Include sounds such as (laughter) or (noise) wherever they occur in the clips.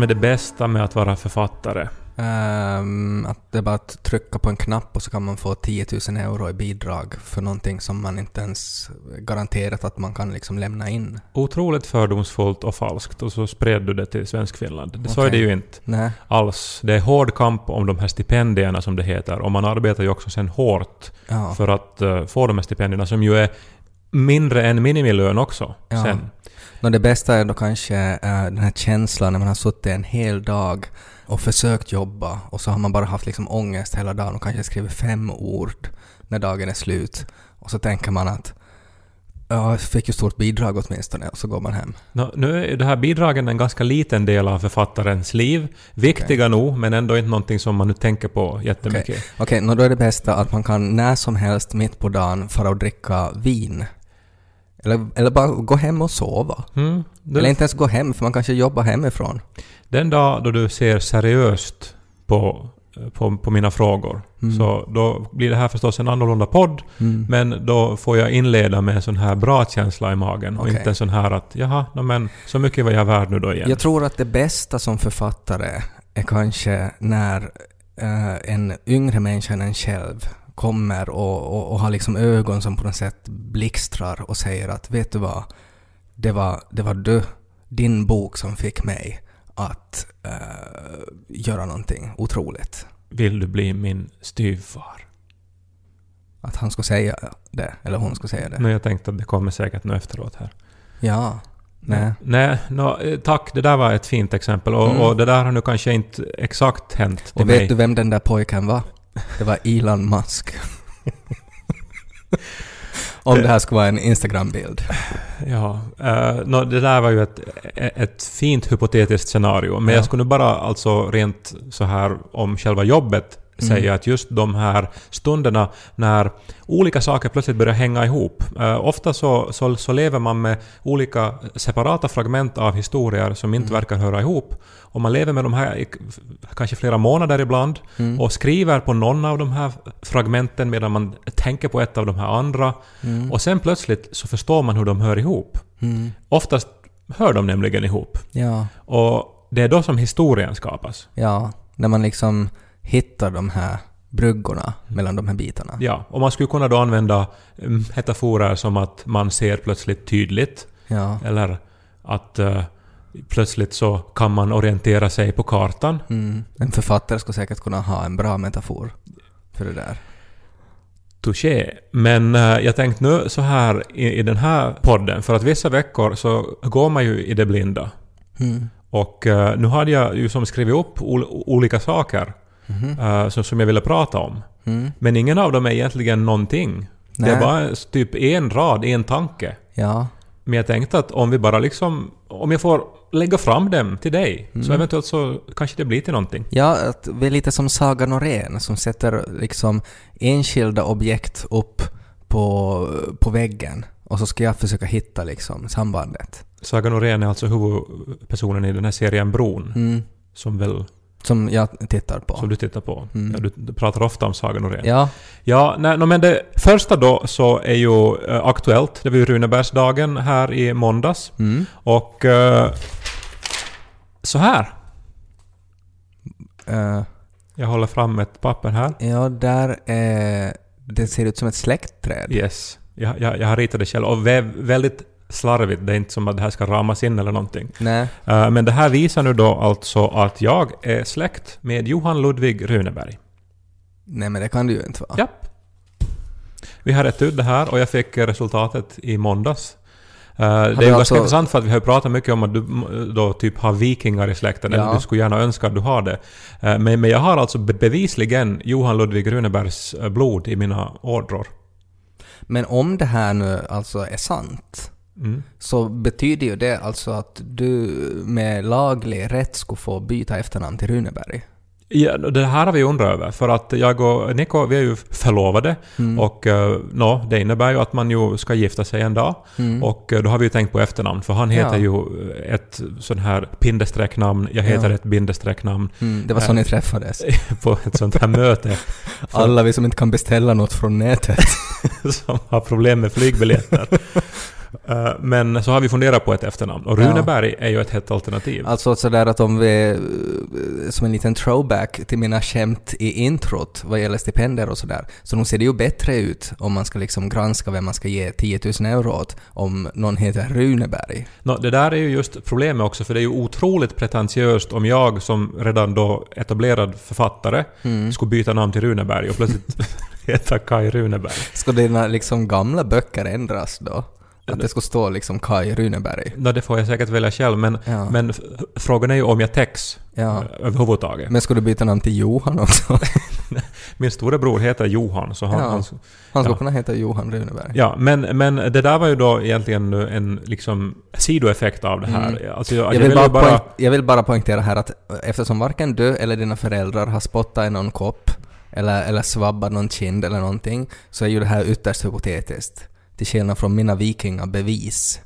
Som är det bästa med att vara författare? Ehm, att det är bara att trycka på en knapp och så kan man få 10 000 euro i bidrag för någonting som man inte ens garanterat att man kan liksom lämna in. Otroligt fördomsfullt och falskt och så spred du det till Svenskfinland. Det Så är det ju inte Nej. alls. Det är hård kamp om de här stipendierna som det heter och man arbetar ju också sen hårt Ja. för att eh, få de här stipendierna som ju är mindre än minimilön också Ja. sen. Nå, det bästa är då kanske eh, den här känslan när man har suttit en hel dag och försökt jobba och så har man bara haft liksom ångest hela dagen och kanske skrivit fem ord när dagen är slut. Och så tänker man att ja, jag fick ju stort bidrag åtminstone och så går man hem. Nå, nu är det här bidragen en ganska liten del av författarens liv. Viktiga nog, men ändå inte någonting som man nu tänker på jättemycket. Okej, nå då är det bästa att man kan när som helst mitt på dagen fara och dricka vin. Eller, eller bara gå hem och sova. Mm. Du, Eller inte ens gå hem, för man kanske jobbar hemifrån. Den dag då du ser seriöst på, på, på mina frågor, Mm. så då blir det här förstås en annorlunda podd, Mm. men då får jag inleda med en sån här bra känsla i magen och inte en sån här att jaha, no, men så mycket var jag värd nu då igen. Jag tror att det bästa som författare är kanske när eh, en yngre människa än en själv kommer och, och, och har liksom ögon som på något sätt blixtrar och säger att vet du vad, det var, det var du, din bok som fick mig att eh, göra någonting otroligt. Vill du bli min styvfar? Att han ska säga det, eller hon ska säga det. Men jag tänkte att det kommer säkert nu efteråt här. Ja. Nej. Nej, nå, eh, tack. Det där var ett fint exempel. Och, Mm. och det där har nu kanske inte exakt hänt till Och mig. vet du vem den där pojken var? Det var Elon Musk. Om det här skulle vara en Instagram-bild. Ja, uh, no, det där var ju ett, ett fint hypotetiskt scenario. Men Ja. jag skulle nu bara alltså rent så här om själva jobbet Mm. säga att just de här stunderna när olika saker plötsligt börjar hänga ihop. Eh, ofta så, så, så lever man med olika separata fragment av historier som inte Mm. verkar höra ihop. Och man lever med de här i kanske flera månader ibland Mm. och skriver på någon av de här fragmenten medan man tänker på ett av de här andra. Mm. Och sen plötsligt så förstår man hur de hör ihop. Mm. Oftast hör de nämligen ihop. Ja, Och det är då som historien skapas. ja. När man liksom hittar de här bryggorna mellan de här bitarna. Ja, och man skulle kunna då använda mm, metaforer som att man ser plötsligt tydligt, Ja. eller att eh, plötsligt så kan man orientera sig på kartan. Mm. En författare skulle säkert kunna ha en bra metafor för det där. Touché. Men eh, jag tänkte nu så här i, i den här podden, för att vissa veckor så går man ju i det blinda. Mm. Och eh, nu hade jag ju som skrivit upp ol- olika saker Mhm. eh, som, som jag ville prata om. Mm. Men ingen av dem är egentligen någonting. Det Nej. är bara typ en rad, en tanke. Ja. Men jag tänkte att om vi bara liksom... Om jag får lägga fram dem till dig, så Mm. eventuellt så kanske det blir till någonting. Ja, att vi är lite som Saga Norén som sätter liksom enskilda objekt upp på, på väggen och så ska jag försöka hitta liksom sambandet. Saga Norén är alltså huvudpersonen i den här serien Bron, Mm. som väl... Som jag tittar på. Som du tittar på. Mm. Ja, du, pratar ofta om Saga Norén. Ja. Ja, nej, no, men det första då så är ju eh, aktuellt. Det var ju Runebergsdagen här i måndags. Mm. Och... eh, så här. Eh, Jag håller fram ett papper här. ja, där är... Det ser ut som ett släktträd. Yes. Jag, jag, jag har ritat det själv. Och vä- väldigt slarvigt. Det är inte som att det här ska ramas in eller någonting. Nej. Eh, men det här visar nu då alltså att jag är släkt med Johan Ludvig Runeberg. Nej, men det kan du ju inte vara. Japp. Vi har rätt ut det här och jag fick resultatet i måndags. Eh, det är ju ganska alltså- intressant för att vi har pratat mycket om att du då typ har vikingar i släkten, Ja. eller du skulle gärna önska att du har det. Eh, men, men jag har alltså be- bevisligen Johan Ludvig Runebergs blod i mina ådror. Men om det här nu alltså är sant Mm. så betyder ju det alltså att du med laglig rätt skulle få byta efternamn till Runeberg. Ja, det här har vi undrat över, för att jag och Niko, vi är ju förlovade Mm. och uh, no, det innebär ju att man ju ska gifta sig en dag. Mm. Och eh, då har vi ju tänkt på efternamn, för han heter Ja. ju ett sån här bindestrecknamn, jag heter Ja. ett bindestrecknamn Mm, det var så Eh. ni träffades. (laughs) på ett sånt här möte (laughs) Alla vi som inte kan beställa något från nätet. (laughs) som har problem med flygbiljetter. Eh, Men så har vi funderat på ett efternamn och Ja. Runeberg är ju ett hett alternativ. Alltså sådär att om vi, eh, som en liten throwback till mina skämt i introt vad gäller stipendier och sådär, så nog ser det ju bättre ut om man ska liksom granska vem man ska ge 10 000 euro åt om någon heter Runeberg. Nå, det där är ju just problemet också, för det är ju otroligt pretentiöst om jag som redan då etablerad författare Mm. skulle byta namn till Runeberg och plötsligt (laughs) heta Kai Runeberg. Ska dina liksom gamla böcker ändras då? Att det ska stå liksom Kai Runeberg? Nå, det får jag säkert välja själv, men, Ja. men frågan är ju om jag täcks Ja. eh, överhuvudtaget. Men ska du byta namn till Johan också? (laughs) Min storebror heter Johan, så han... Ja. han Han Ja. kunna heta Johan Runeberg. ja, men, men det där var ju då egentligen en liksom sidoeffekt av det här. Mm. Alltså, jag, Jag jag vill, vill bara ju bara... poäng- jag vill bara poängtera här att eftersom varken du eller dina föräldrar har spottat i någon kopp eller, eller svabbat någon kind eller någonting så är ju det här ytterst hypotetiskt. Till skillnad från mina vikingabevis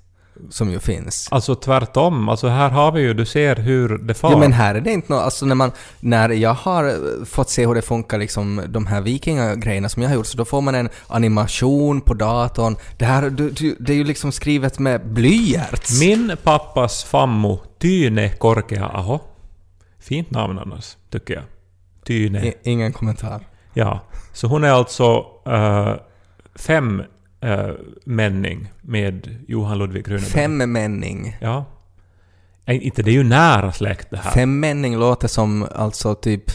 som ju finns. Alltså tvärtom. Alltså här har vi ju, du ser hur det far. Jo men här är det inte något, alltså när man, när jag har fått se hur det funkar liksom de här vikingagrejerna som jag har gjort så då får man en animation på datorn. Det här, du, du, det är ju liksom skrivet med blyerts. Min pappas fammo, Tyne Korkea Aho. Fint namn annars, tycker jag. Tyne. I, ingen kommentar. Ja. Så hon är alltså uh, fem uh, männing med Johan Ludvig Runeberg. Femmänning. Ja. Inte det är ju nära släkt det här. Femmänning låter som alltså typ...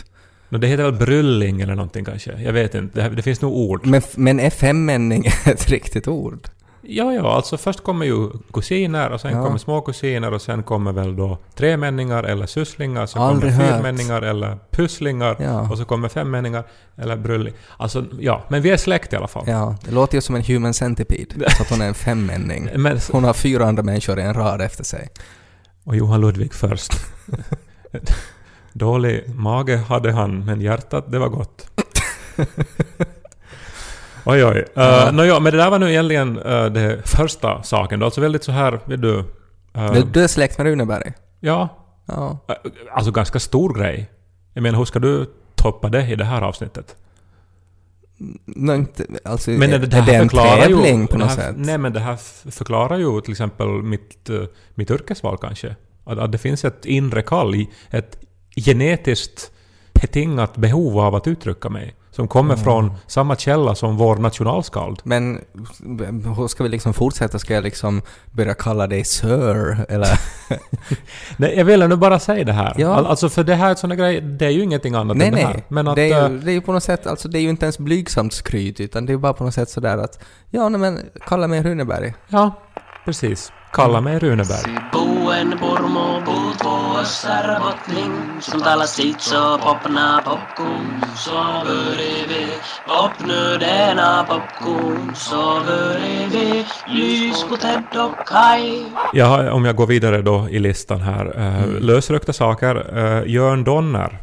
Nå, det heter väl brylling eller någonting kanske? Jag vet inte. Det, det finns nog ord. Men, men är femmänning (laughs) ett riktigt ord? Ja, ja, alltså först kommer ju kusiner och sen Ja. kommer småkusiner och sen kommer väl då tremänningar eller sysslingar, så Aldrig kommer fyrmänningar eller pusslingar Ja. och så kommer femmänningar eller brylling. Alltså, ja, men vi är släkt i alla fall. Ja, det låter ju som en human centipede. (laughs) Så att hon är en femmänning. Men, Hon har fyra andra människor i en rad efter sig. och Johan Ludvig först. (laughs) Dålig mage hade han, men hjärtat, det var gott. (laughs) Oj, oj. Uh, Ja. Nåja, men det där var nu egentligen uh, det första saken då. Alltså väldigt så här, vet du... uh, Du, du är släkt med Runeberg? ja, Ja. uh, alltså ganska stor grej. Jag menar, hur ska du toppa det i det här avsnittet? No, inte, alltså, Men är, det, det är här det en tävling ju, på något här, sätt? Nej, men det här förklarar ju till exempel mitt, mitt yrkesval kanske. Att, att det finns ett inre kall, ett genetiskt betingat behov av att uttrycka mig. Som kommer Mm. från samma källa som vår nationalskald. Men hur ska vi liksom fortsätta? Ska jag liksom börja kalla dig Sir? Eller? (laughs) Nej, jag ville nu bara säga det här. Ja. All, alltså för det här är ett sån grej, det är ju ingenting annat nej, än det här. nej. Men att, det, är eh, ju, det är ju på något sätt, alltså det är ju inte ens blygsamt skryt utan det är ju bara på något sätt sådär att ja, nej men kalla mig Runeberg. Ja, precis. Kalla mig Runeberg. Buen purmo puut vuossar bottling Som talar sitt så popna popcorn Så bredvid Popnödena popcorn Så bredvid Lys på Ted och Kai Ja, om jag går vidare då i listan här. Uh, Mm. Lösryckta saker. Uh, Jörn Donner.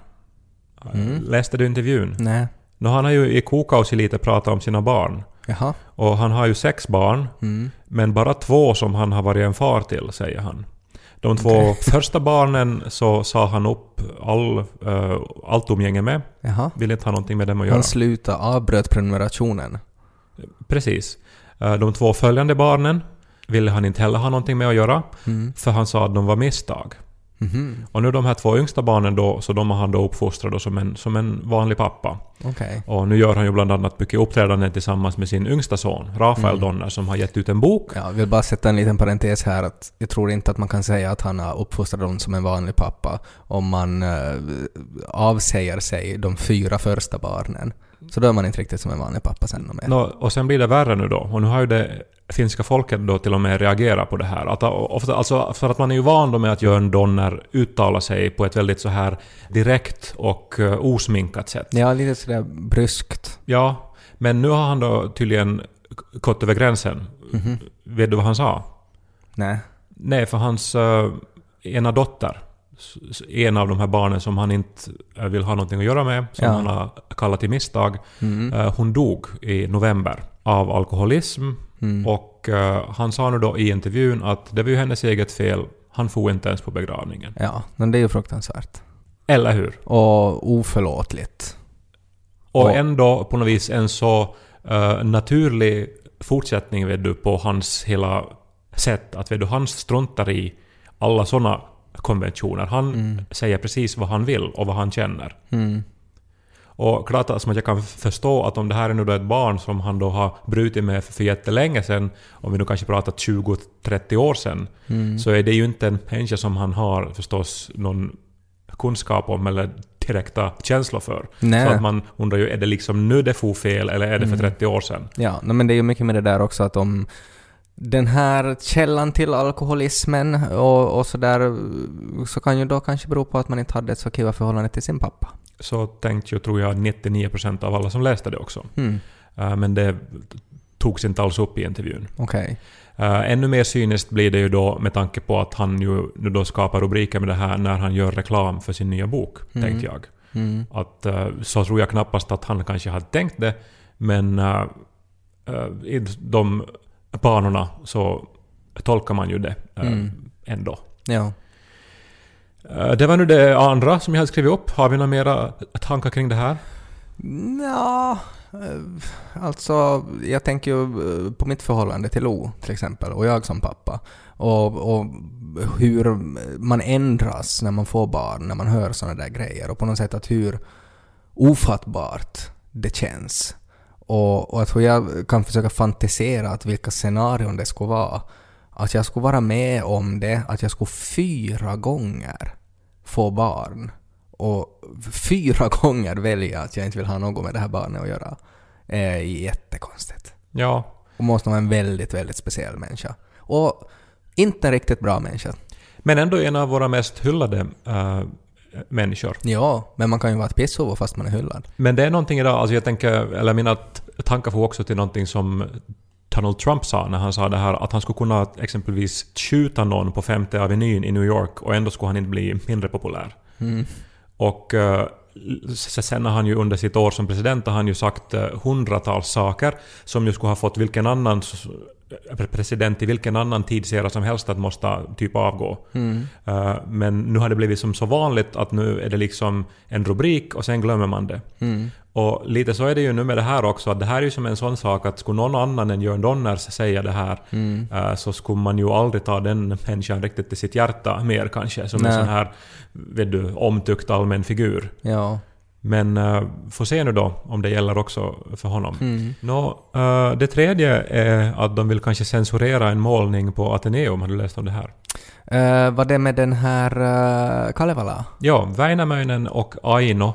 Mm. Läste du intervjun? Nej. Han har ju i Kokausi lite pratat om sina barn. Jaha. Och han har ju sex barn, Mm. Men bara två som han har varit en far till, säger han. De två Okej. (laughs) första barnen så sa han upp all, uh, allt umgänge med. Jaha. Vill inte ha någonting med dem att göra. Han slutade, avbröt prenumerationen. Precis. Eh, De två följande barnen ville han inte heller ha någonting med att göra, Mm. för han sa att de var misstag. Mhm. Och nu de här två yngsta barnen då, så de har han då uppfostrat då som, en, som en vanlig pappa. Okej. Och nu gör han ju bland annat mycket uppträdanden tillsammans med sin yngsta son, Rafael Mm. Donner, som har gett ut en bok. Ja, jag vill bara sätta en liten parentes här att jag tror inte att man kan säga att han har uppfostrat dem som en vanlig pappa om man eh, avsäger sig de fyra första barnen. Så då är man inte riktigt som en vanlig pappa sen och mer. Nå, och sen blir det värre nu då. Och nu har ju det finska folket då till och med reagerat på det här. Att, ofta, alltså, för att man är ju van då med att Jörn Donner uttalar sig på ett väldigt så här direkt och uh, osminkat sätt. Ja, lite sådär bryskt. Ja, men nu har han då tydligen gått över gränsen. Mhm. Vet du vad han sa? Nej. Nej, för hans uh, ena dotter, en av de här barnen som han inte eh, vill ha någonting att göra med, som Ja. han har kallat till misstag, Mm. eh, hon dog i november av alkoholism. Mm. Och eh, han sa nu då i intervjun att det var ju hennes eget fel, han får inte ens på begravningen. Ja, men det är ju fruktansvärt. Eller hur? Och oförlåtligt. Och Ja. ändå på något vis en så eh, naturlig fortsättning vet du, på hans hela sätt att vet du, han struntar i alla sådana konventioner. Han säger precis vad han vill och vad han känner. Mm. Och klart som att jag kan förstå att om det här är nu då ett barn som han då har brutit med för jättelänge sedan, om vi nu kanske pratat 20-30 år sedan, Mm. så är det ju inte en människa som han har förstås någon kunskap om eller direkta känslor för. Nej. Så att man undrar ju, är det liksom nu det får fel eller är det för 30 år sedan? Ja, men det är ju mycket med det där också att om den här källan till alkoholismen och, och sådär så kan ju då kanske bero på att man inte hade ett så kiva förhållande till sin pappa. Så tänkte ju, tror jag, 99% av alla som läste det också. Mm. Eh, Men det togs inte alls upp i intervjun. Okej. Uh, ännu mer cyniskt blir det ju då med tanke på att han ju nu då skapar rubriker med det här när han gör reklam för sin nya bok, Mm. tänkte jag. Mm. Att, uh, så tror jag knappast att han kanske hade tänkt det, men uh, uh, de banorna så tolkar man ju det uh, Mm. ändå. Ja. Uh, det var nu det andra som jag hade skrivit upp. Har vi några mera tankar kring det här? Ja, eh, alltså jag tänker ju eh, på mitt förhållande till Lo till exempel och jag som pappa. Och, och hur man ändras när man får barn, när man hör sådana där grejer och på något sätt att hur ofattbart det känns. Och, och jag tror jag kan försöka fantisera att vilka scenarion det skulle vara. Att jag skulle vara med om det, att jag skulle fyra gånger få barn och fyra (laughs) gånger välja att jag inte vill ha något med det här barnet att göra är jättekonstigt. Ja, Och måste vara en väldigt, väldigt speciell människa. Och inte en riktigt bra människa. men ändå en av våra mest hyllade uh, människor. Ja, men man kan ju vara ett pisshuvud fast man är hyllad. Men det är någonting idag, alltså jag tänker, eller mina tankar får också till någonting som Donald Trump sa när han sa det här att han skulle kunna exempelvis skjuta någon på femte avenyn i New York och ändå skulle han inte bli mindre populär. Mm. Och eh, sen har han ju under sitt år som president har han ju sagt eh, hundratals saker som ju skulle ha fått vilken annan s- president i vilken annan tidsera som helst att måste typ avgå. Mm. Eh, Men nu har det blivit som så vanligt att nu är det liksom en rubrik och sen glömmer man det. Mm. Och lite så är det ju nu med det här också, att det här är ju som en sån sak att skulle någon annan än Jörn Donners säga det här Mm. eh, så skulle man ju aldrig ta den människan riktigt till sitt hjärta mer kanske, som Nej. en sån här vet du, omtyckt allmän figur. Ja. Men uh, får se nu då om det gäller också för honom. Mm. Nå, eh, det tredje är att de vill kanske censurera en målning på Ateneum. Har du läst om det här? Uh, vad det med den här uh, Kalevala? Ja, Väinämöinen och Aino.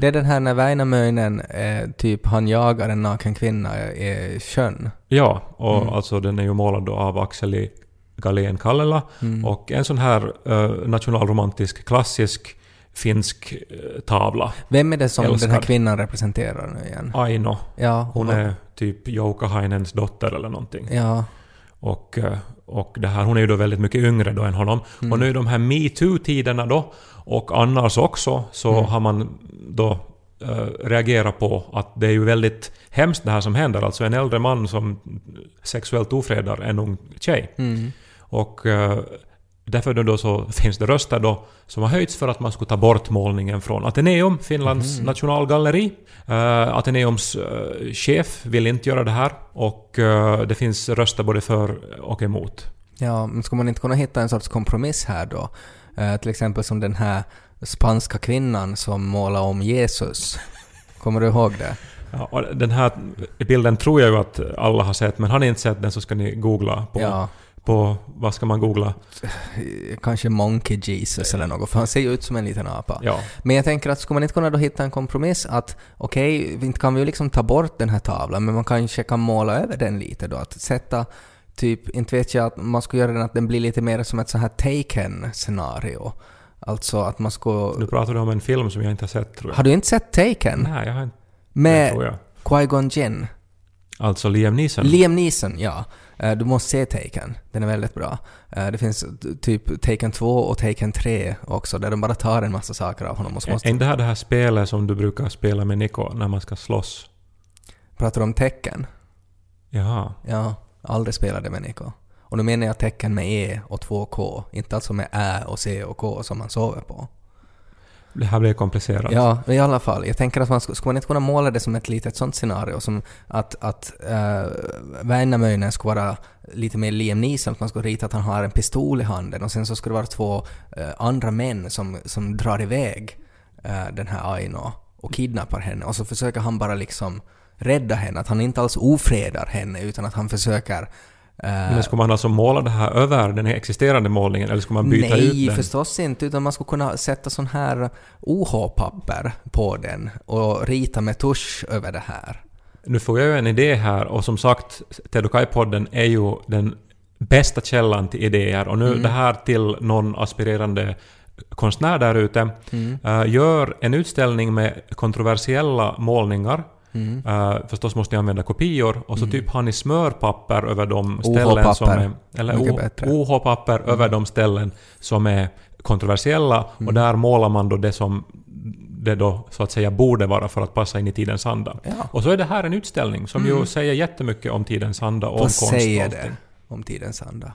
Det är den här när Väinämöinen eh, typ han jagar en naken kvinna i sjön. Ja, och Mm. alltså den är ju målad då av Akseli Galén Kallela. Mm. Och en sån här eh, nationalromantisk, klassisk finsk eh, tavla. Vem är det som Älskad. den här kvinnan representerar nu igen? Aino. Ja, Hon och- är typ Joukahainens dotter eller någonting. Ja. Och, eh, och det här, hon är ju då väldigt mycket yngre då än honom. Mm. Och nu i de här metoo-tiderna då, och annars också, så Mm. har man då eh, reagerat på att det är ju väldigt hemskt det här som händer. Alltså en äldre man som sexuellt ofredar en ung tjej. Mm. Och eh, därför då så finns det röster då som har höjts för att man skulle ta bort målningen från Ateneum, Finlands Mhm. nationalgalleri. Uh, Ateneums eh, chef vill inte göra det här och eh, det finns röster både för och emot. Ja, men ska man inte kunna hitta en sorts kompromiss här då? Eh, till exempel som den här spanska kvinnan som målar om Jesus. Kommer du ihåg det? (laughs) Ja, den här bilden tror jag ju att alla har sett, men har ni inte sett den så ska ni googla på, Ja, på vad ska man googla? kanske Monkey Jesus eller något, för han ser ju ut som en liten apa. Ja, Men jag tänker att skulle man inte kunna då hitta en kompromiss att okej, inte kan vi ju liksom ta bort den här tavlan, men man kanske kan måla över den lite då. Att sätta typ, inte vet jag, att man skulle göra den att den blir lite mer som ett så här Taken-scenario. Alltså att man skulle... nu pratar du om en film som jag inte har sett tror jag. Har du inte sett Taken? Nej, jag har inte Med. Qui-Gon Jinn? Alltså Liam Neeson. Liam Neeson, ja. Eh, Du måste se Taken. Den är väldigt bra. Eh, Det finns typ Taken 2 och Taken 3 också, där de bara tar en massa saker av honom och så Är måste... inte det här det här spelet som du brukar spela med Nico när man ska slåss? Pratar du om tecken? Jaha. Ja, aldrig spelade med Nico. Och nu menar jag tecken med E och 2K, inte alltså med Ä och C och K som man sover på. Det här blir komplicerat. Ja, i alla fall. Jag tänker att man skulle, skulle man inte kunna måla det som ett litet sånt scenario som att, att äh, Väinämöinen skulle vara lite mer Liam Neeson, att man skulle rita att han har en pistol i handen och sen så skulle det vara två äh, andra män som, som drar iväg äh, den här Aino och kidnappar henne och så försöker han bara liksom rädda henne, att han inte alls ofredar henne utan att han försöker men skulle man alltså måla det här över den existerande målningen eller skulle man byta Nej, ut den? förstås inte, utan man skulle kunna sätta sån här OH-papper på den och rita med tusch över det här. Nu får jag ju en idé här och som sagt, Tedokai-podden är ju den bästa källan till idéer och nu Mm. det här till någon aspirerande konstnär där ute. Mm. Eh, gör en utställning med kontroversiella målningar. Mm. Eh, förstås måste ni använda kopior och så typ har ni smörpapper över de ställen som OH-papper. är... Eller Mycket O- bättre. Mm. OH-papper över de ställen som är kontroversiella och där målar man då det som det då så att säga borde vara för att passa in i tidens anda. Ja. Och så är det här en utställning som ju säger jättemycket om tidens anda och om Vad konst. och säger det om tidens anda?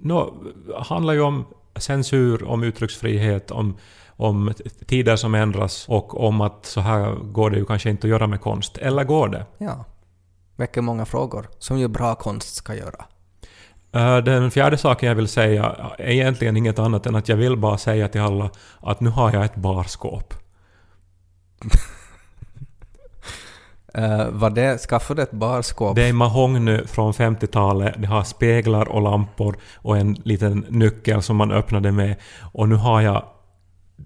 Nå, handlar ju om censur, om uttrycksfrihet, om, om tider som ändras och om att så här går det ju kanske inte att göra med konst. Eller går det? Ja. Väcker många frågor, som ju bra konst ska göra. Eh, Den fjärde saken jag vill säga är egentligen inget annat än att jag vill bara säga till alla att nu har jag ett barskåp. Uh, (laughs) var det, skaffade ett barskåp? Det är mahogny från 50-talet, det har speglar och lampor och en liten nyckel som man öppnade med. Och nu har jag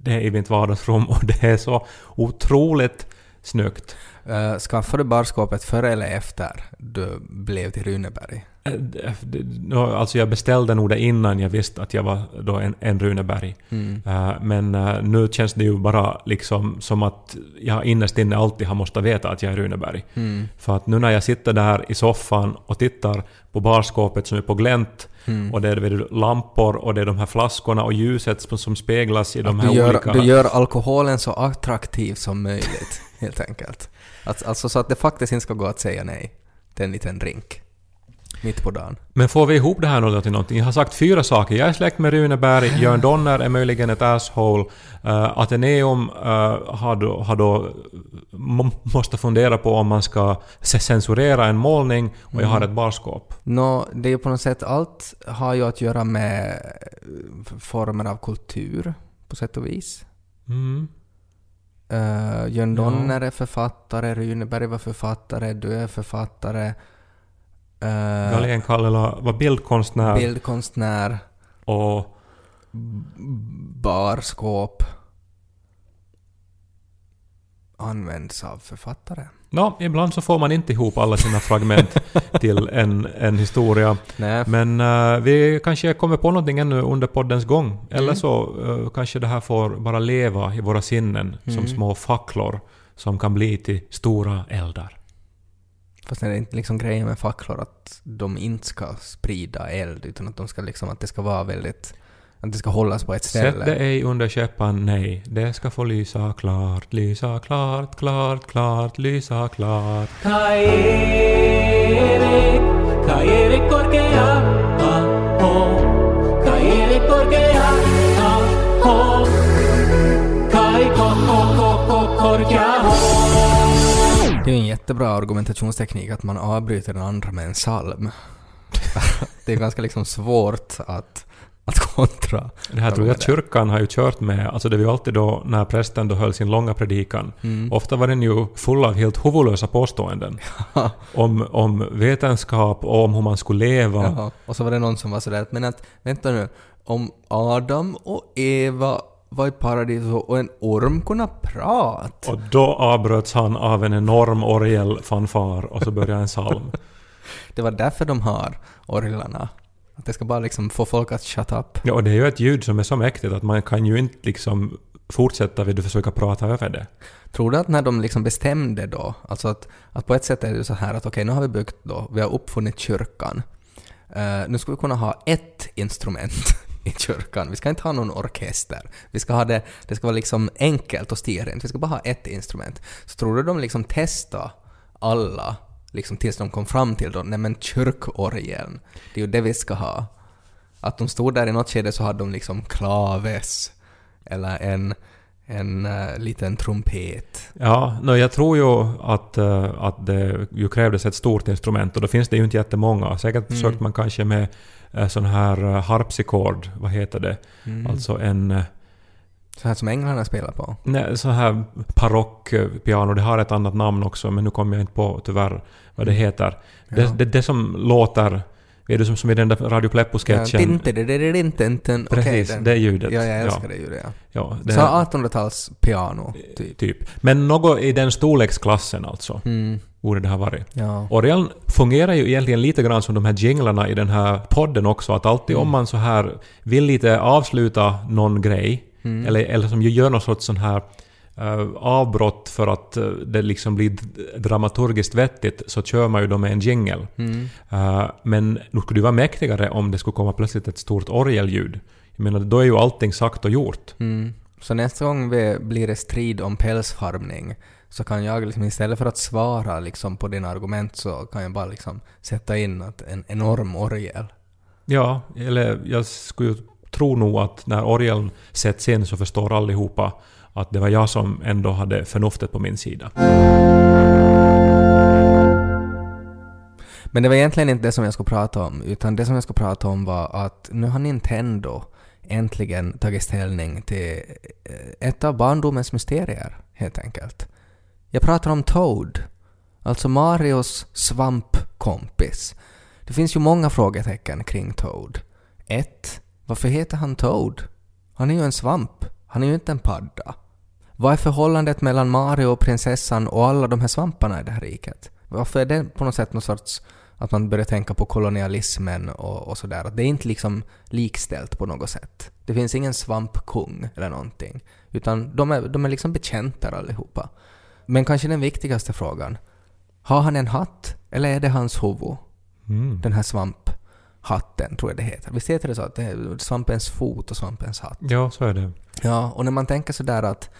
det i mitt vardagsrum och det är så otroligt snyggt. Uh, skaffade du barskåpet före eller efter du blev till Runeberg? Eh, Alltså jag beställde nog det innan jag visste att jag var då en, en Runeberg. Mm. Eh, Men nu känns det ju bara liksom som att jag innerst inne alltid har måste veta att jag är Runeberg. Mm. För att nu när jag sitter där i soffan och tittar på barskåpet som är på glänt Mm. och det är lampor och det är de här flaskorna och ljuset som- speglas i de här Du gör, olika... du gör alkoholen så attraktiv som möjligt, (laughs) helt enkelt. Att, alltså så att det faktiskt inte ska gå att säga nej till en liten drink. Mitt på dagen. Men får vi ihop det här då till någonting? Jag har sagt fyra saker. Jag är släkt med Runeberg, Jörn Donner är möjligen ett asshole, uh, Ateneum uh, har då, har då må- måste fundera på om man ska censurera en målning och jag har ett barskåp. Nå, det är ju på något sätt, allt har ju att göra med eh, former av kultur, på sätt och vis. Mm. Uh, Jörn Ja. Donner är författare, Runeberg var författare, du är författare. Uh, Galén Kallela var bildkonstnär bildkonstnär, och barskåp. Används av författare. Ja, ibland så får man inte ihop alla sina fragment (laughs) till en, en historia. Nej, Men eh, vi kanske kommer på någonting ännu under poddens gång. Eller Mm. så eh, kanske det här får bara leva i våra sinnen som Mm. små facklor som kan bli till stora eldar. Fast det är inte liksom grejen med facklor att de inte ska sprida eld utan att de ska liksom, att det ska vara väldigt, att det ska hållas på ett ställe. Sätt det ej under käppan, nej. Det ska få lysa klart, lysa klart, klart, klart, lysa klart. Caere, caere korkea, ah, ho. Caere korkea, ah, ho. Kai ko, ko, ko, ko, korkea, ho. Det är ju en jättebra argumentationsteknik att man avbryter den andra med en psalm. (laughs) det är ganska liksom svårt att, att kontra. Det här tror jag kyrkan har ju kört med. Alltså det var ju alltid då när prästen då höll sin långa predikan. Mm. Ofta var den ju full av helt huvudlösa påståenden. om, om vetenskap och om hur man skulle leva. Jaha. Och så var det någon som var sådär att men att vänta nu, om Adam och Eva var i paradiset och en orm kunde prata. Och då avbröts han av en enorm orgelfanfar och så började en psalm. (laughs) Det var därför de har orglarna. Att det ska bara liksom få folk att shut up. Ja, och det är ju ett ljud som är så mäktigt att man kan ju inte liksom fortsätta vid att försöka prata över det. Tror du att när de liksom bestämde då, alltså att, att på ett sätt är det så här att okej, nu har vi byggt då, vi har uppfunnit kyrkan. Eh, nu ska vi kunna ha ett instrument (laughs) i kyrkan. Vi ska inte ha någon orkester. Vi ska ha det, det ska vara liksom enkelt och stilrent. Vi ska bara ha ett instrument. Så tror du de liksom testa alla, liksom tills de kom fram till då, nej men kyrkorgeln, det är ju det vi ska ha. Att de stod där i något skede så hade de liksom klaves, eller en en uh, liten trumpet. Ja, no, jag tror ju att, uh, att det ju krävdes ett stort instrument och då finns det ju inte jättemånga. Säkert Mm. försökte man kanske med sån här uh, harpsichord, vad heter det? Mm. Alltså en uh, Så här som änglarna spelar på. nej, sån här parockpiano, det har ett annat namn också men nu kommer jag inte på tyvärr vad det heter. Det, Ja. det, det som låter, är det som, som i den där Radio Pleppo-sketchen? Ja, Precis, den. det ljudet. Ja, jag älskar det ljudet. Ja. Ja, det, Så 1800-tals piano, typ. typ. Men något i den storleksklassen alltså, Mm. borde det ha varit. Ja. Orgeln fungerar ju egentligen lite grann som de här jinglarna i den här podden också, att alltid Mm. om man så här vill lite avsluta någon grej, Mm. eller, eller som gör något sorts sån här eh, avbrott för att eh, det liksom blir dramaturgiskt vettigt, så kör man ju då med en jingle. Mm. Eh, men nu skulle det vara mäktigare om det skulle komma plötsligt ett stort orgelljud. Jag menar, då är ju allting sagt och gjort. Mm. Så nästa gång vi blir det strid om pälsfarmning så kan jag liksom istället för att svara liksom på dina argument så kan jag bara liksom sätta in att en enorm orgel. Ja, eller jag skulle ju tro nog att när orgeln sätts in så förstår allihopa att det var jag som ändå hade förnuftet på min sida. Men det var egentligen inte det som jag skulle prata om, utan det som jag skulle prata om var att nu har Nintendo äntligen tagit ställning till eh, ett av barndomens mysterier, helt enkelt. Jag pratar om Toad, alltså Marios svampkompis. Det finns ju många frågetecken kring Toad. 1. Varför heter han Toad? Han är ju en svamp. Han är ju inte en padda. Vad är förhållandet mellan Mario och prinsessan och alla de här svamparna i det här riket? Varför är det på något sätt något sorts att man börjar tänka på kolonialismen och, och sådär? Att det är inte liksom likställt på något sätt. Det finns ingen svampkung eller någonting. Utan de är, de är liksom betjänter allihopa. Men kanske den viktigaste frågan. Har han en hatt? Eller är det hans huvud? Mm. Den här svamphatten, tror jag det heter. Visst heter det så? Att det är svampens fot och svampens hatt? Ja, så är det. Ja, och när man tänker sådär att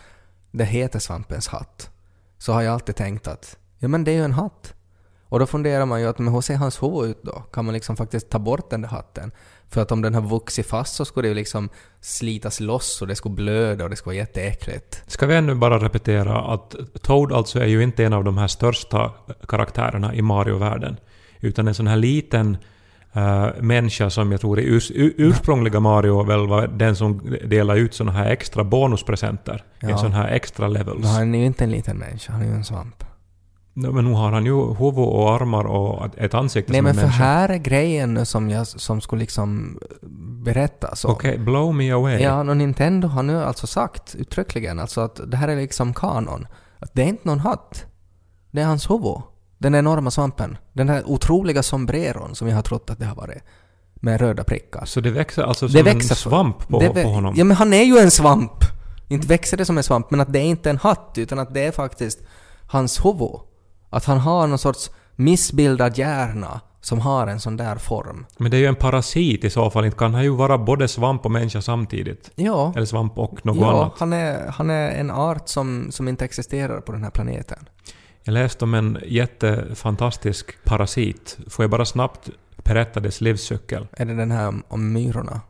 det heter svampens hatt, så har jag alltid tänkt att ja men det är ju en hatt. Och då funderar man ju att men hur ser hans huvud ut då? Kan man liksom faktiskt ta bort den där hatten? För att om den har vuxit fast så skulle det ju liksom slitas loss och det skulle blöda och det skulle vara jätteäckligt. Ska vi ännu bara repetera att Toad alltså är ju inte en av de här största karaktärerna i Mario-världen. Utan en sån här liten uh, människa som jag tror i urs ur- ursprungliga Mario väl var den som delade ut såna här extra bonuspresenter. Ja. En sån här extra levels. Men han är ju inte en liten människa, han är ju en svamp. No, men nu har han ju huvud och armar och ett ansikte Nej som men en för människa. här är grejen som, jag, som skulle liksom berättas om. Okej, blow me away. Ja, och Nintendo har nu alltså sagt uttryckligen alltså att det här är liksom kanon. Att det är inte någon hatt. Det är hans huvud. Den enorma svampen. Den här otroliga sombreron som jag har trott att det har varit. Med röda prickar. Så det växer alltså Det som växer en svamp på, det på honom? Ja men han är ju en svamp! Inte växer det som en svamp, men att det är inte en hatt utan att det är faktiskt hans huvud. Att han har någon sorts missbildad hjärna som har en sån där form. Men det är ju en parasit i så fall. Inte kan han ju vara både svamp och människa samtidigt. Ja, Eller svamp och något ja annat. han, är, han är en art som, som inte existerar på den här planeten. Jag läste om en jättefantastisk parasit. Får jag bara snabbt berätta dess livscykel? Är det den här om, myrorna?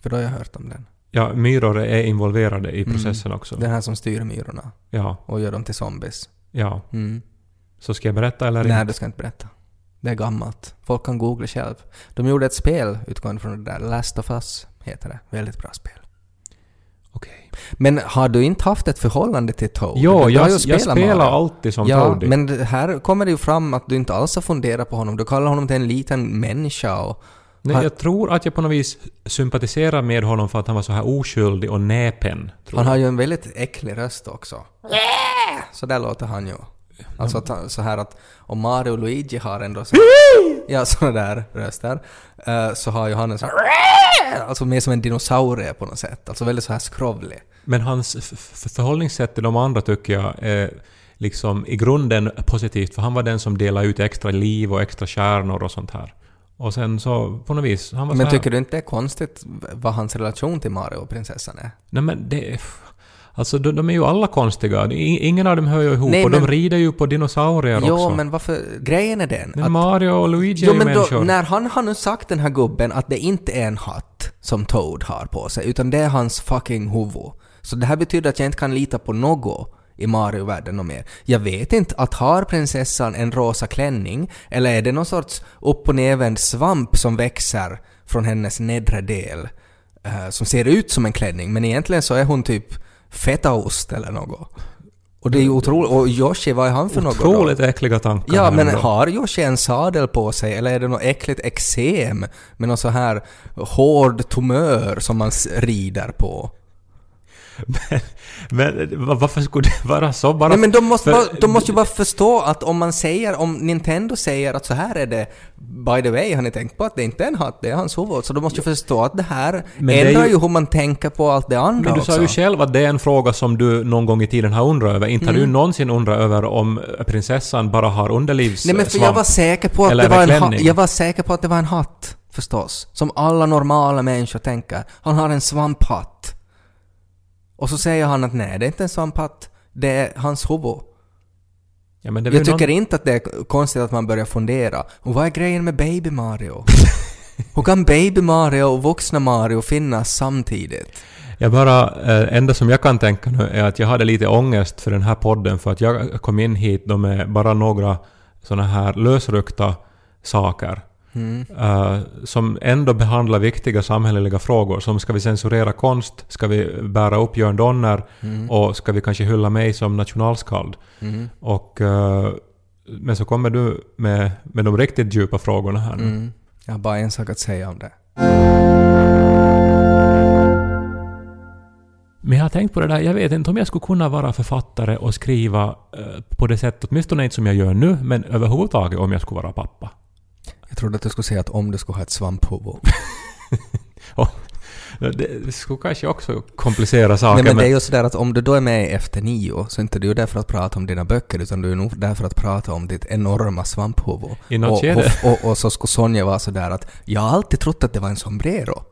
För då har jag hört om den. Ja, myror är involverade i Mm. processen också. Den här som styr myrorna Ja, och gör dem till zombies. ja. Mm. Så ska jag berätta eller Nej, inte? du ska inte berätta. Det är gammalt. Folk kan googla själv. De gjorde ett spel utgående från det där. Last of Us heter det. Väldigt bra spel. Okej. Men har du inte haft ett förhållande till Toad? Jo, Du har jag, ju jag spelar Mario. alltid som Ja, Toadie. men här kommer det ju fram att du inte alls har funderat på honom. Du kallar honom till en liten människa och... Nej, han- jag tror att jag på något vis sympatiserar med honom för att han var så här oskyldig och näpen. Tror Han jag. har ju en väldigt äcklig röst också. Så där låter han ju. Alltså att, han- så här att om Mario och Luigi har ändå så, ja, såna där röster, eh, så har ju han en sån här, alltså mer som en dinosaurie på något sätt. Alltså väldigt så här skrovlig. Men hans förhållningssätt till de andra tycker jag är liksom i grunden positivt, för han var den som delade ut extra liv och extra kärnor och sånt här. Och sen så, på något vis, han var Men tycker du inte det är konstigt vad hans relation till Mario och prinsessan är? Nej men det... Alltså de, de är ju alla konstiga. Ingen av dem hör ju ihop Nej, och men- de rider ju på dinosaurier Jo, också. men varför... Grejen är den Men att... Mario och Luigi Jo är ju men då, människor. när han har nu sagt den här gubben att det inte är en hatt som Toad har på sig, utan det är hans fucking huvud. Så det här betyder att jag inte kan lita på något i Mario-världen och mer. Jag vet inte att har prinsessan en rosa klänning eller är det någon sorts upp och nervänd svamp som växer från hennes nedre del eh, som ser ut som en klänning men egentligen så är hon typ fetaost eller något. Och det är ju otroligt. Och Yoshi, vad är han för något då? Otroligt äckliga tankar. Ja, men ändå. har Yoshi en sadel på sig eller är det något äckligt eksem med någon så här hård tumör som man rider på? Men va- varför skulle det vara så? Bara Nej men de måste, för- bara, de måste ju bara förstå att om man säger, om Nintendo säger att så här är det, by the way, har ni tänkt på att det inte är en hatt, det är hans huvud, så de måste ju förstå att det här Men det ändrar ju- ju hur man tänker på allt det andra Men du också. sa ju själv att det är en fråga som du någon gång i tiden har undrat över. Inte har du någonsin undrat över om prinsessan bara har underlivssvamp? Nej men för jag var säker på att det var en hatt, jag var säker på att det var en hatt, förstås. Som alla normala människor tänker. Han har en svamphatt. Och så säger han att nej, det är inte en svamphatt, det är hans huvud. Ja, Jag tycker någon... inte att det är konstigt att man börjar fundera. Och vad är grejen med Baby Mario? (laughs) Hur kan Baby Mario och vuxna Mario finnas samtidigt? Jag bara... Eh, enda som jag kan tänka nu är att jag hade lite ångest för den här podden för att jag kom in hit då med bara några såna här lösryckta saker. Mm. eh, som ändå behandlar viktiga samhälleliga frågor som ska vi censurera konst, ska vi bära upp Jörn Donner Mm. och ska vi kanske hylla mig som nationalskald. Mm. Och, eh, men så kommer du med, med de riktigt djupa frågorna här nu. Mm. Jag har bara en sak att säga om det. Men jag har tänkt på det där, jag vet inte om jag skulle kunna vara författare och skriva eh, på det sättet, åtminstone inte som jag gör nu, men överhuvudtaget om jag skulle vara pappa. Jag trodde att du skulle säga att om du skulle ha ett svamphuvud. (laughs) Det, skulle kanske också komplicera saker. Nej men det är men, ju sådär att om du då är med Efter nio så är inte du där för att prata om dina böcker utan du är nog där för att prata om ditt enorma svamphuvud. I något och, och, och, och så skulle Sonja vara sådär att jag har alltid trott att det var en sombrero.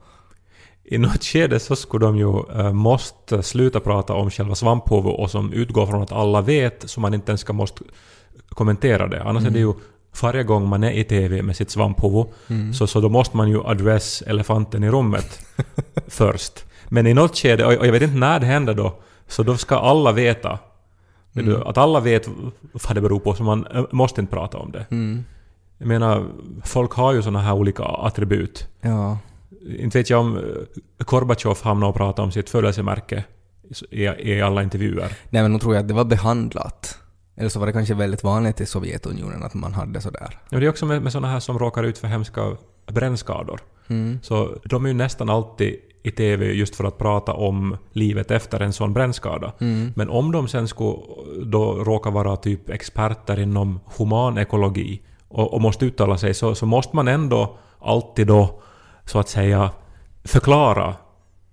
I något skede så skulle de ju uh, måste sluta prata om själva svamphuvud och som utgår från att alla vet så man inte ens ska måste kommentera det. Annars är det ju varje gång man är i TV med sitt svamphuvud så, så då måste man ju adress elefanten i rummet (laughs) först. Men i något skede, och jag vet inte när det händer då, så då ska alla veta. Vet du, Att alla vet vad det beror på, så man eh, måste inte prata om det. Mm. Jag menar, folk har ju såna här olika attribut. Ja. Inte vet jag om eh, Gorbatjov hamnade och pratade om sitt födelsemärke i, i alla intervjuer. Nej men nog tror jag att det var behandlat. Eller så var det kanske väldigt vanligt i Sovjetunionen att man hade sådär. Och det är också med, med såna här som råkar ut för hemska brännskador. Mm. Så de är ju nästan alltid i TV just för att prata om livet efter en sån brännskada. Mm. Men om de sen skulle då råka vara typ experter inom humanekologi och, och måste uttala sig så, så måste man ändå alltid då så att säga förklara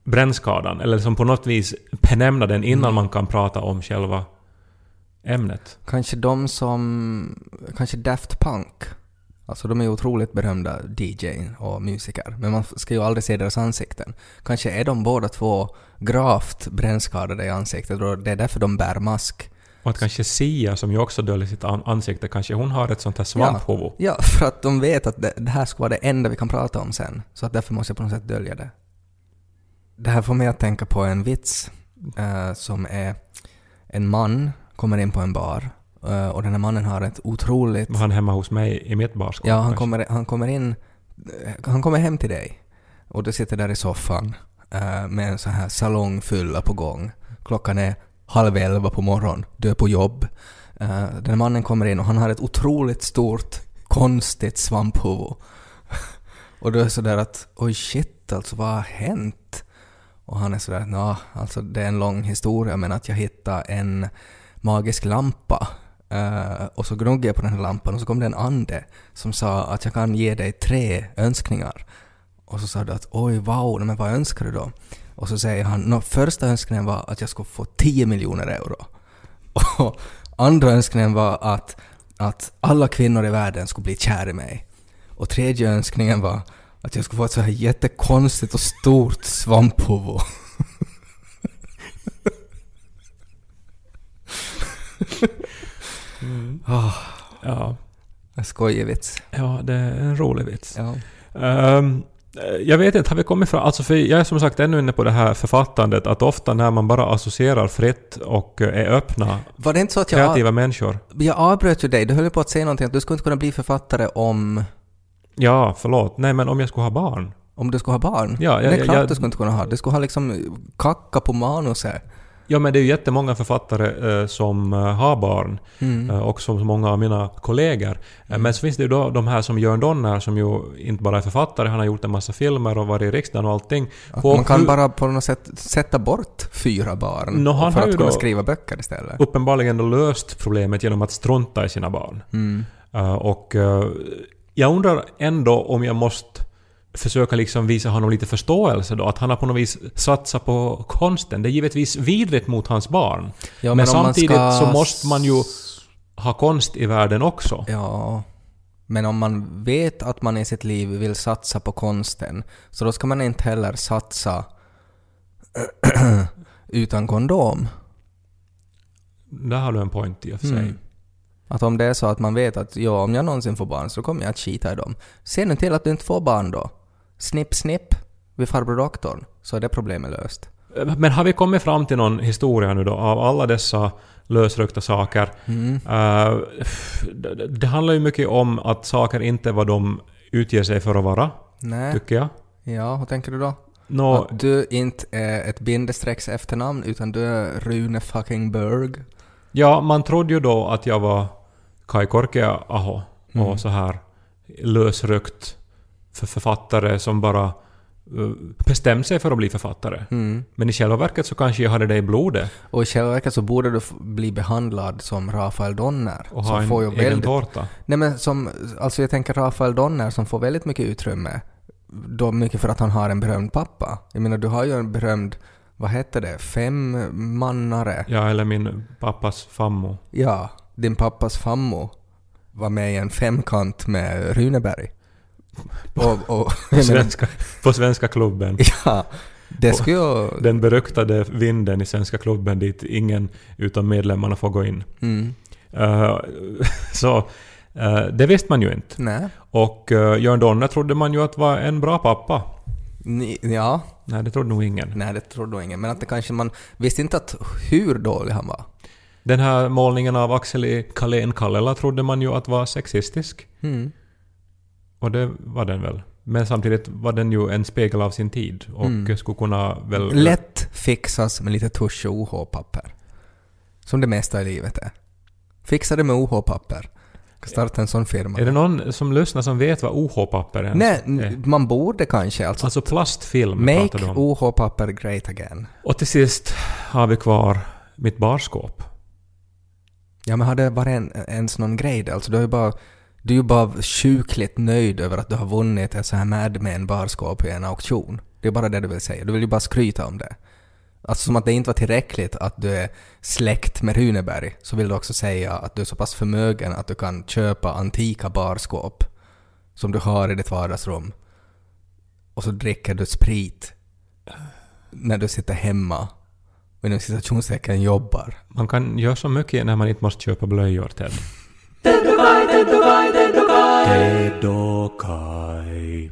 brännskadan eller som på något vis benämna den innan man kan prata om själva ämnet. Kanske de som... Kanske Daft Punk. Alltså de är otroligt berömda DJ och musiker. Men man ska ju aldrig se deras ansikten. Kanske är de båda två gravt brännskadade i ansiktet och det är därför de bär mask. Och att kanske Sia, som ju också döljer sitt an- ansikte, kanske hon har ett sånt här svamphuvud. Ja, för att de vet att det, det här ska vara det enda vi kan prata om sen. Så att därför måste jag på något sätt dölja det. Det här får mig att tänka på en vits eh, som är en man kommer in på en bar eh, och den här mannen har ett otroligt... Var han hemma hos mig i mitt barskap? Ja, han kanske? kommer, han kommer in... eh, Han kommer hem till dig och du sitter där i soffan eh, med en sån här salongfylla på gång. Klockan är halv elva på morgonen, du är på jobb. Den här mannen kommer in och han har ett otroligt stort, konstigt svamphuvud. (laughs) och du är sådär att oj shit alltså, vad har hänt? Och han är sådär, ja, alltså det är en lång historia men att jag hittade en magisk lampa Uh, och så gnuggade jag på den här lampan och så kom det en ande som sa att jag kan ge dig tre önskningar. Och så sa du att oj wow, men vad önskar du då? Och så säger han, no, första önskningen var att jag skulle få 10 miljoner euro. (laughs) Och andra önskningen var att, att alla kvinnor i världen skulle bli kär i mig. Och tredje önskningen var att jag skulle få ett så här jättekonstigt och stort svamphuvud. (laughs) Ah, Ja, en skojig vits. ja, det är en rolig vits. Ja. Eh, Jag vet inte, har vi kommit fram... Alltså för jag är som sagt ännu inne på det här författandet att ofta när man bara associerar fritt och eh, är öppna, Var det inte så att jag, kreativa människor. jag avbröt ju dig? Du höll på att säga någonting att du skulle inte kunna bli författare om, Ja, förlåt. Nej, men om jag skulle ha barn. om du skulle ha barn. Ja, ja, det är klart ja. du skulle inte kunna ha. Du skulle ha liksom kacka på manuset. Ja, men det är ju jättemånga författare eh, som eh, har barn. Mm. Eh, och som många av mina kollegor. Eh, Men så finns det ju då de här som Jörn Donner som ju inte bara är författare, han har gjort en massa filmer och varit i riksdagen och allting. Att Och man kan hur- bara på något sätt sätta bort fyra barn han för att kunna skriva böcker istället. uppenbarligen då löst problemet genom att strunta i sina barn. Mm. Eh, och eh, jag undrar ändå om jag måste försöka liksom visa honom lite förståelse då, att han har på något vis satsat på konsten. Det är givetvis vidrigt mot hans barn. Ja, men man samtidigt ska- så måste man ju ha konst i världen också. Ja, men om man vet att man i sitt liv vill satsa på konsten, så då ska man inte heller satsa (clears throat) utan kondom. Där har du en point i och för sig. Mm. Att om det är så att man vet att ja, om jag någonsin får barn så kommer jag att skita i dem. Se nu till att du inte får barn då. Snipp, snipp vid farbror doktorn, så är det problemet löst. Men har vi kommit fram till någon historia nu då av alla dessa lösryckta saker? Mm. Eh, det, det handlar ju mycket om att saker inte är vad de utger sig för att vara, Nej, tycker jag. ja, hur tänker du då? Nå, Att du inte är ett bindestrecks efternamn utan du är Rune fucking Berg. ja, man trodde ju då att jag var Kai Korkea-aho Mm. och så här lösryckt för författare som bara uh, bestämde sig för att bli författare. Mm. Men i själva verket så kanske jag hade det i blodet Och i själva verket så borde du bli behandlad som Rafael Donner. och ha en får ju egen väldigt, tårta. Nej men som, alltså jag tänker Rafael Donner som får väldigt mycket utrymme. Då mycket för att han har en berömd pappa. Jag menar du har ju en berömd, vad heter det, femmannare. Ja, eller min pappas fammo. Ja, din pappas fammo var med i en femkant med Runeberg. Och, och På (laughs) jag svenska, på svenska klubben. (laughs) ja, det skulle ju... Den beryktade vinden i Svenska klubben dit ingen utom medlemmarna får gå in. Mm, Eh, (laughs) så eh, det visste man ju inte. nej. Och uh, Jörn Donner trodde man ju att var en bra pappa. Ni, ja, Nej, det trodde nog ingen. nej det trodde nog ingen. Men att det kanske man visste inte att hur dålig han var. Den här målningen av Axel i Kalén Kallela trodde man ju att var sexistisk. Mm. Och det var den väl. Men samtidigt var den ju en spegel av sin tid och Mm. skulle kunna väl... Lätt fixas med lite tusch och OH-papper. Som det mesta i livet är. Fixa det med OH-papper. Starta en sån firma. Är det någon som lyssnar som vet vad OH-papper Nej, är? n- man borde kanske alltså... Alltså plastfilm Make. OH-papper great again. Och till sist har vi kvar mitt barskåp. Ja men har det varit en, ens någon grej där? Alltså du är ju bara... Du är ju bara sjukligt nöjd över att du har vunnit ett så här Mad Men barskåp i en auktion. Det är bara det du vill säga. Du vill ju bara skryta om det. Alltså som att det inte var tillräckligt att du är släkt med Runeberg, så vill du också säga att du är så pass förmögen att du kan köpa antika barskåp som du har i ditt vardagsrum. Och så dricker du sprit när du sitter hemma och inom citationstecken jobbar. Man kan göra så mycket när man inte måste köpa blöjor, Ted. Kai.